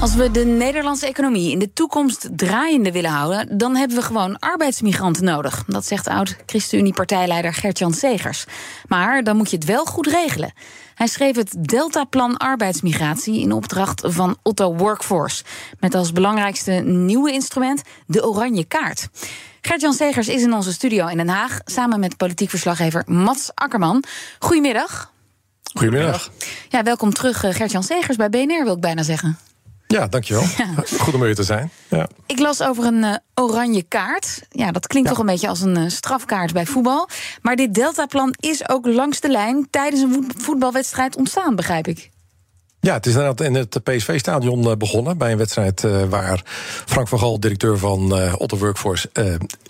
Als we de Nederlandse economie in de toekomst draaiende willen houden, dan hebben we gewoon arbeidsmigranten nodig. Dat zegt oud-ChristenUnie-partijleider Gert-Jan Segers. Maar dan moet je het wel goed regelen. Hij schreef het Deltaplan arbeidsmigratie in opdracht van Otto Workforce. Met als belangrijkste nieuwe instrument de oranje kaart. Gert-Jan Segers is in onze studio in Den Haag samen met politiek verslaggever Mats Akkerman. Goedemiddag. Goedemiddag. Ja, welkom terug, eh, Gert-Jan Segers bij BNR, wil ik bijna zeggen. Ja, dankjewel. Goed om hier te zijn. Ja. Ik las over een uh, oranje kaart. Ja, dat klinkt toch een beetje als een uh, strafkaart bij voetbal. Maar dit Deltaplan is ook langs de lijn tijdens een voetbalwedstrijd ontstaan, begrijp ik. Ja, het is inderdaad in het PSV-stadion begonnen. Bij een wedstrijd waar Frank van Gaal, directeur van Otto Workforce,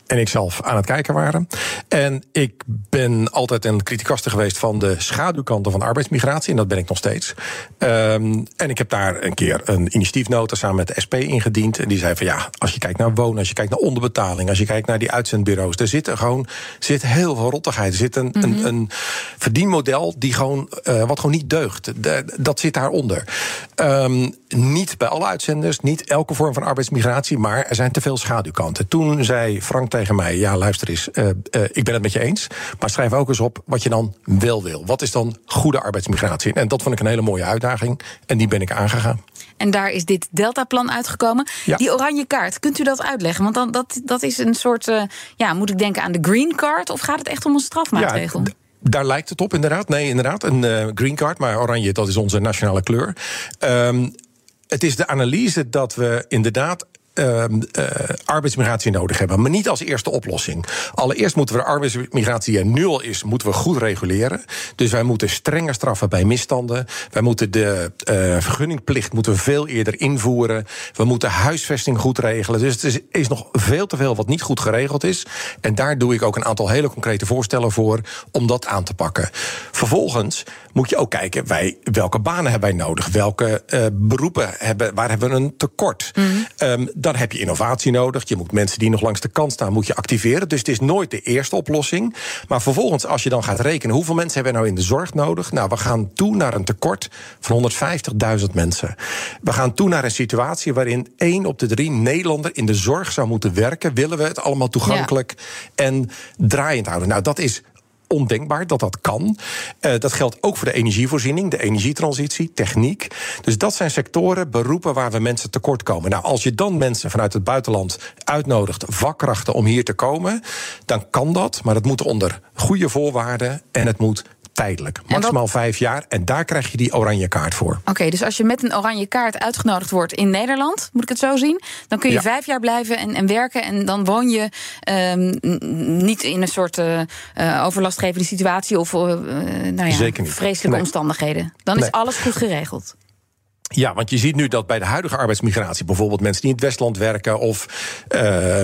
en ik zelf aan het kijken waren. En ik ben altijd een criticaster geweest van de schaduwkanten van arbeidsmigratie. En dat ben ik nog steeds. Um, en ik heb daar een keer een initiatiefnota samen met de SP ingediend. En die zei van ja, als je kijkt naar wonen, als je kijkt naar onderbetaling, als je kijkt naar die uitzendbureaus, er zit er gewoon zit heel veel rottigheid. Er zit een, mm -hmm. een, een, verdienmodel die gewoon, uh, wat gewoon niet deugt. De, dat zit daaronder. Um, niet bij alle uitzenders, niet elke vorm van arbeidsmigratie, maar er zijn te veel schaduwkanten. Toen zei Frank tegen mij: Ja, luister eens, uh, uh, ik ben het met je eens. Maar schrijf ook eens op wat je dan wel wil. Wat is dan goede arbeidsmigratie? En dat vond ik een hele mooie uitdaging. En die ben ik aangegaan. En daar is dit Deltaplan uitgekomen. Ja. Die oranje kaart, kunt u dat uitleggen? Want dan, dat, dat is een soort, uh, ja, moet ik denken aan de green card? Of gaat het echt om een strafmaatregel? Ja, daar lijkt het op, inderdaad. Nee, inderdaad, een uh, green card, maar oranje, dat is onze nationale kleur. Um, het is de analyse dat we inderdaad uh, arbeidsmigratie nodig hebben. Maar niet als eerste oplossing. Allereerst moeten we de arbeidsmigratie die er nu al is, moeten we goed reguleren. Dus wij moeten strenger straffen bij misstanden. Wij moeten de uh, vergunningplicht moeten we veel eerder invoeren. We moeten huisvesting goed regelen. Dus het is, is, nog veel te veel wat niet goed geregeld is. En daar doe ik ook een aantal hele concrete voorstellen voor om dat aan te pakken. Vervolgens moet je ook kijken, wij, welke banen hebben wij nodig? Welke uh, beroepen hebben, waar hebben we een tekort? Mm -hmm. um, dan heb je innovatie nodig. Je moet mensen die nog langs de kant staan, moet je activeren. Dus het is nooit de eerste oplossing. Maar vervolgens, als je dan gaat rekenen, hoeveel mensen hebben we nou in de zorg nodig? Nou, we gaan toe naar een tekort van 150.000 mensen. We gaan toe naar een situatie waarin één op de drie Nederlander in de zorg zou moeten werken. Willen we het allemaal toegankelijk ja. en draaiend houden? Nou, dat is ondenkbaar dat dat kan. Uh, dat geldt ook voor de energievoorziening, de energietransitie, techniek. Dus dat zijn sectoren, beroepen waar we mensen tekort komen. Nou, als je dan mensen vanuit het buitenland uitnodigt, vakkrachten om hier te komen, dan kan dat, maar dat moet onder goede voorwaarden en het moet tijdelijk. Maximaal wat... vijf jaar. En daar krijg je die oranje kaart voor. Oké, okay, dus als je met een oranje kaart uitgenodigd wordt in Nederland, moet ik het zo zien? Dan kun je ja. vijf jaar blijven en, en, werken. En dan woon je um, niet in een soort uh, uh, overlastgevende situatie of uh, nou ja, vreselijke nee. omstandigheden. Dan nee. is alles goed geregeld. Ja, want je ziet nu dat bij de huidige arbeidsmigratie, bijvoorbeeld mensen die in het Westland werken, of uh,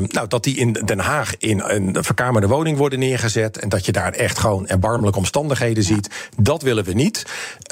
nou, dat die in Den Haag in een verkamerde woning worden neergezet. En dat je daar echt gewoon erbarmelijke omstandigheden ja. ziet. Dat willen we niet.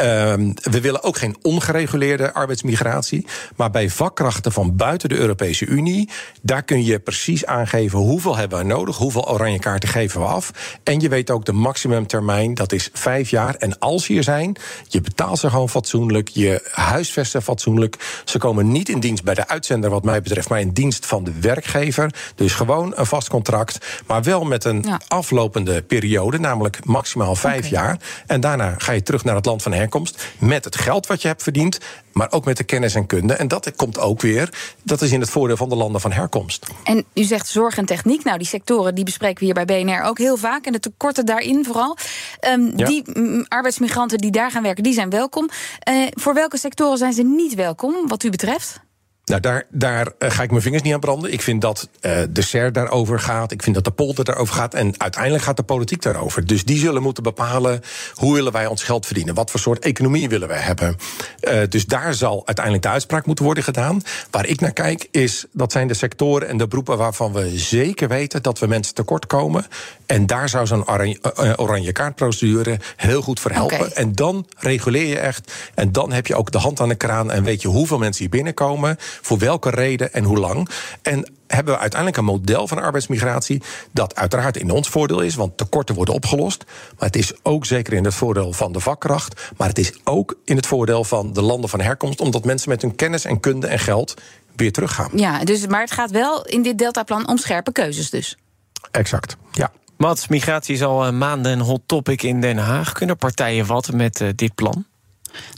Uh, we willen ook geen ongereguleerde arbeidsmigratie. Maar bij vakkrachten van buiten de Europese Unie, daar kun je precies aangeven hoeveel hebben we nodig, hoeveel oranje kaarten geven we af. En je weet ook de maximumtermijn, dat is vijf jaar. En als ze hier zijn, je betaalt ze gewoon fatsoenlijk, je huisvesting fatsoenlijk. Ze komen niet in dienst bij de uitzender, wat mij betreft, maar in dienst van de werkgever. Dus gewoon een vast contract, maar wel met een ja. aflopende periode, namelijk maximaal vijf okay. jaar. En daarna ga je terug naar het land van herkomst met het geld wat je hebt verdiend, maar ook met de kennis en kunde. En dat komt ook weer, dat is in het voordeel van de landen van herkomst. En u zegt zorg en techniek. Nou, die sectoren die bespreken we hier bij BNR ook heel vaak. En de tekorten daarin vooral. Um, ja. Die mm, arbeidsmigranten die daar gaan werken, die zijn welkom. Uh, voor welke sectoren zijn ze niet welkom, wat u betreft? Nou, daar, daar eh, ga ik mijn vingers niet aan branden. Ik vind dat uh, de SER daarover gaat. Ik vind dat de polder daarover gaat. En uiteindelijk gaat de politiek daarover. Dus die zullen moeten bepalen hoe willen wij ons geld verdienen. Wat voor soort economie willen wij hebben. Uh, dus daar zal uiteindelijk de uitspraak moeten worden gedaan. Waar ik naar kijk is, dat zijn de sectoren en de beroepen... waarvan we zeker weten dat we mensen tekort komen. En daar zou zo'n oranje, oranje kaartprocedure heel goed voor helpen. Okay. En dan reguleer je echt. En dan heb je ook de hand aan de kraan en weet je hoeveel mensen hier binnenkomen voor welke reden en hoe lang. En hebben we uiteindelijk een model van arbeidsmigratie dat uiteraard in ons voordeel is, want tekorten worden opgelost. Maar het is ook zeker in het voordeel van de vakkracht. Maar het is ook in het voordeel van de landen van herkomst, omdat mensen met hun kennis en kunde en geld weer teruggaan. Ja, dus, maar het gaat wel in dit Deltaplan om scherpe keuzes dus. Exact, ja. Mats, migratie is al maanden een hot topic in Den Haag. Kunnen partijen wat met uh, dit plan?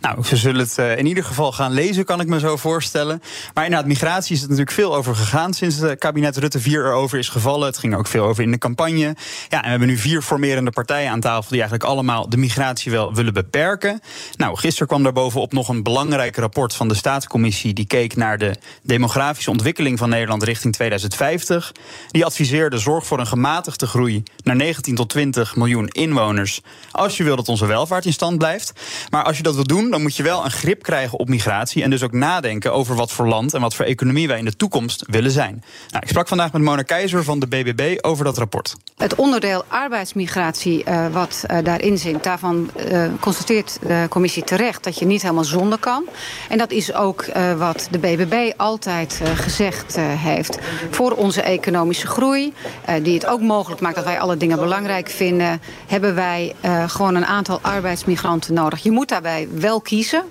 Nou, ze zullen het uh, in ieder geval gaan lezen, kan ik me zo voorstellen. Maar inderdaad, migratie is er natuurlijk veel over gegaan sinds het kabinet Rutte 4 erover is gevallen. Het ging ook veel over in de campagne. Ja, en we hebben nu vier formerende partijen aan tafel die eigenlijk allemaal de migratie wel willen beperken. Nou, gisteren kwam daarbovenop nog een belangrijk rapport van de Staatscommissie. Die keek naar de demografische ontwikkeling van Nederland richting 2050. Die adviseerde zorg voor een gematigde groei naar 19 tot 20 miljoen inwoners. Als je wil dat onze welvaart in stand blijft. Maar als je dat doen, dan moet je wel een grip krijgen op migratie. En dus ook nadenken over wat voor land en wat voor economie wij in de toekomst willen zijn. Nou, ik sprak vandaag met Mona Keizer van de BBB over dat rapport. Het onderdeel arbeidsmigratie, uh, wat uh, daarin zit, daarvan uh, constateert de commissie terecht dat je niet helemaal zonder kan. En dat is ook wat de BBB altijd gezegd heeft. Voor onze economische groei, die het ook mogelijk maakt dat wij alle dingen belangrijk vinden, hebben wij gewoon een aantal arbeidsmigranten nodig. Je moet daarbij wel kiezen.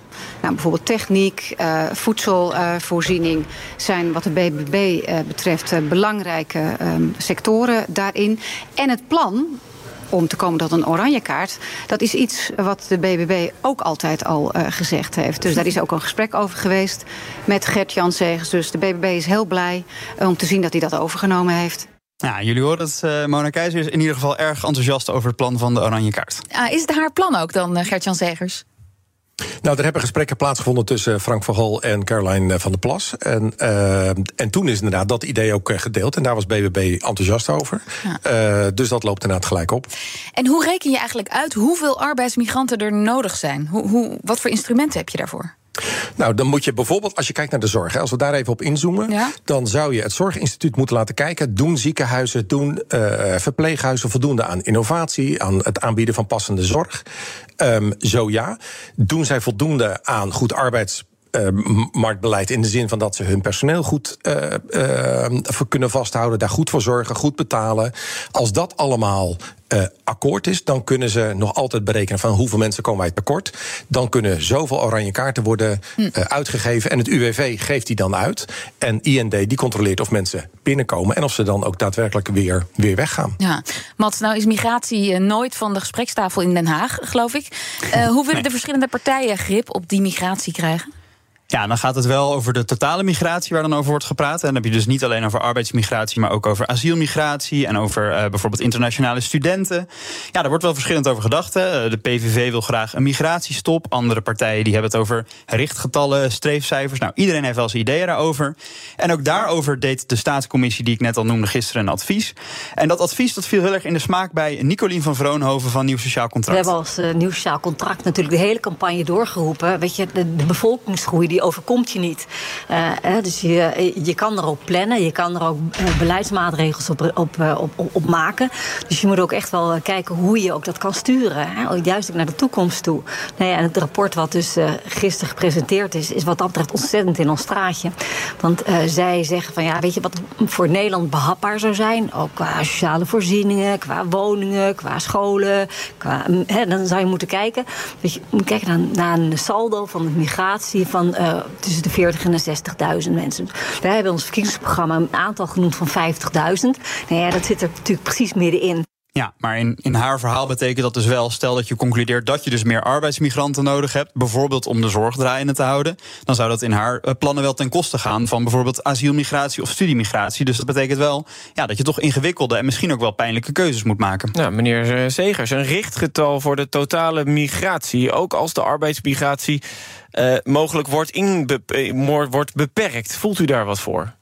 Nou, bijvoorbeeld techniek, uh, voedselvoorziening uh, zijn wat de BBB uh, betreft uh, belangrijke um, sectoren daarin. En het plan om te komen tot een oranje kaart. Dat is iets wat de BBB ook altijd al uh, gezegd heeft. Dus daar is ook een gesprek over geweest met Gert-Jan Segers. Dus de BBB is heel blij uh, om te zien dat hij dat overgenomen heeft. Ja, jullie horen het. Uh, Mona Keizer is in ieder geval erg enthousiast over het plan van de oranje kaart. Ah, is het haar plan ook dan, Gert-Jan Segers? Nou, er hebben gesprekken plaatsgevonden tussen Frank van Hol en Caroline van der Plas. En, uh, en toen is inderdaad dat idee ook gedeeld. En daar was BBB enthousiast over. Ja. Uh, dus dat loopt inderdaad gelijk op. En hoe reken je eigenlijk uit hoeveel arbeidsmigranten er nodig zijn? Hoe, hoe, wat voor instrumenten heb je daarvoor? Nou, dan moet je bijvoorbeeld, als je kijkt naar de zorg, hè, als we daar even op inzoomen, ja? dan zou je het Zorginstituut moeten laten kijken. Doen ziekenhuizen, doen uh, verpleeghuizen voldoende aan innovatie, aan het aanbieden van passende zorg? Um, zo ja. Doen zij voldoende aan goed arbeids uh, marktbeleid in de zin van dat ze hun personeel goed uh, uh, kunnen vasthouden, daar goed voor zorgen, goed betalen. Als dat allemaal uh, akkoord is, dan kunnen ze nog altijd berekenen van hoeveel mensen komen wij tekort. Dan kunnen zoveel oranje kaarten worden uh, uitgegeven. En het UWV geeft die dan uit. En IND die controleert of mensen binnenkomen en of ze dan ook daadwerkelijk weer, weer weggaan. Ja, Mats, nou is migratie nooit van de gesprekstafel in Den Haag, geloof ik. Uh, hoe willen nee. de verschillende partijen grip op die migratie krijgen? Ja, dan gaat het wel over de totale migratie waar dan over wordt gepraat. En dan heb je dus niet alleen over arbeidsmigratie, maar ook over asielmigratie en over uh, bijvoorbeeld internationale studenten. Ja, daar wordt wel verschillend over gedacht. Hè. De PVV wil graag een migratiestop. Andere partijen die hebben het over richtgetallen, streefcijfers. Nou, iedereen heeft wel zijn ideeën daarover. En ook daarover deed de staatscommissie die ik net al noemde gisteren een advies. En dat advies dat viel heel erg in de smaak bij Nicolien van Vroonhoven van Nieuw Sociaal Contract. We hebben als uh, Nieuw Sociaal Contract natuurlijk de hele campagne doorgeroepen. Weet je, de, de bevolkingsgroei die overkomt je niet. Uh, dus je, je kan er ook plannen, je kan er ook beleidsmaatregels op, op, op, op, maken. Dus je moet ook echt wel kijken hoe je ook dat kan sturen. Hè? Juist ook naar de toekomst toe. Nou ja, het rapport wat dus uh, gisteren gepresenteerd is, is wat dat betreft ontzettend in ons straatje. Want zij zeggen van ja, weet je wat voor Nederland behapbaar zou zijn? Ook qua sociale voorzieningen, qua woningen, qua scholen. Qua, hè, dan zou je moeten kijken. Weet je, kijken naar, naar een saldo van de migratie van tussen de 40 en de 60.000 mensen. Wij hebben ons verkiezingsprogramma een aantal genoemd van 50.000. Nou ja, dat zit er natuurlijk precies middenin. Ja, maar in, in haar verhaal betekent dat dus wel, stel dat je concludeert dat je dus meer arbeidsmigranten nodig hebt, bijvoorbeeld om de zorg draaiende te houden, dan zou dat in haar eh, plannen wel ten koste gaan van bijvoorbeeld asielmigratie of studiemigratie. Dus dat betekent wel ja, dat je toch ingewikkelde en misschien ook wel pijnlijke keuzes moet maken. Nou, meneer Zegers, een richtgetal voor de totale migratie, ook als de arbeidsmigratie uh, mogelijk wordt, inbe wordt beperkt. Voelt u daar wat voor?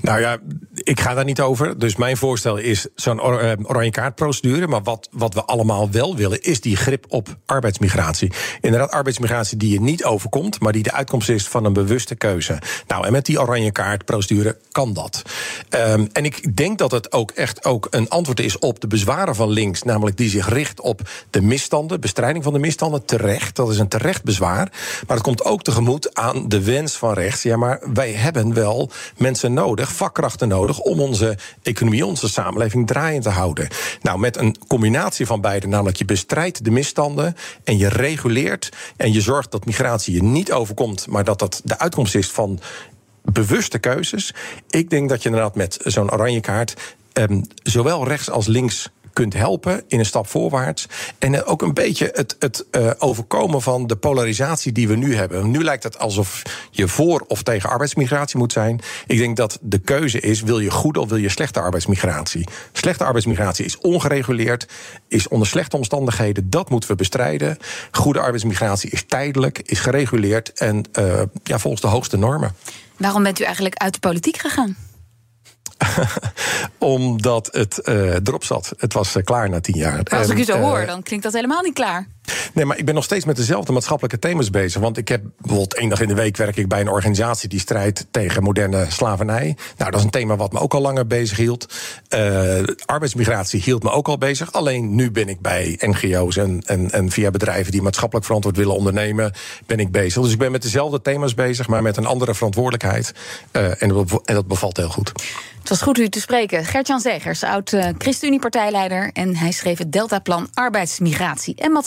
Nou ja, ik ga daar niet over. Dus mijn voorstel is zo'n eh, oranje kaartprocedure. Maar wat, wat we allemaal wel willen, is die grip op arbeidsmigratie. Inderdaad, arbeidsmigratie die je niet overkomt, maar die de uitkomst is van een bewuste keuze. Nou, en met die oranje kaartprocedure kan dat. Um, en ik denk dat het ook echt ook een antwoord is op de bezwaren van links, namelijk die zich richt op de misstanden, bestrijding van de misstanden. Terecht, dat is een terecht bezwaar. Maar het komt ook tegemoet aan de wens van rechts. Ja, maar wij hebben wel mensen nodig vakkrachten nodig om onze economie, onze samenleving draaiend te houden. Nou, met een combinatie van beide, namelijk je bestrijdt de misstanden en je reguleert en je zorgt dat migratie je niet overkomt, maar dat dat de uitkomst is van bewuste keuzes. Ik denk dat je inderdaad met zo'n oranje kaart um, zowel rechts als links kunt helpen in een stap voorwaarts. En ook een beetje het, het uh, overkomen van de polarisatie die we nu hebben. Nu lijkt het alsof je voor of tegen arbeidsmigratie moet zijn. Ik denk dat de keuze is: wil je goede of wil je slechte arbeidsmigratie? Slechte arbeidsmigratie is ongereguleerd, is onder slechte omstandigheden. Dat moeten we bestrijden. Goede arbeidsmigratie is tijdelijk, is gereguleerd en uh, ja, volgens de hoogste normen. Waarom bent u eigenlijk uit de politiek gegaan? Omdat het uh, erop zat. Het was uh, klaar na tien jaar. Maar als ik u zo hoor, dan klinkt dat helemaal niet klaar. Nee, maar ik ben nog steeds met dezelfde maatschappelijke thema's bezig. Want ik heb bijvoorbeeld één dag in de week werk ik bij een organisatie die strijdt tegen moderne slavernij. Nou, dat is een thema wat me ook al langer bezig hield. Uh, arbeidsmigratie hield me ook al bezig. Alleen nu ben ik bij NGO's en, en, en via bedrijven die maatschappelijk verantwoord willen ondernemen, ben ik bezig. Dus ik ben met dezelfde thema's bezig, maar met een andere verantwoordelijkheid. Uh, en, dat bevalt heel goed. Het was goed u te spreken. Gert-Jan Zegers, oud uh, ChristenUnie-partijleider. En hij schreef het Deltaplan Arbeidsmigratie. En Mats.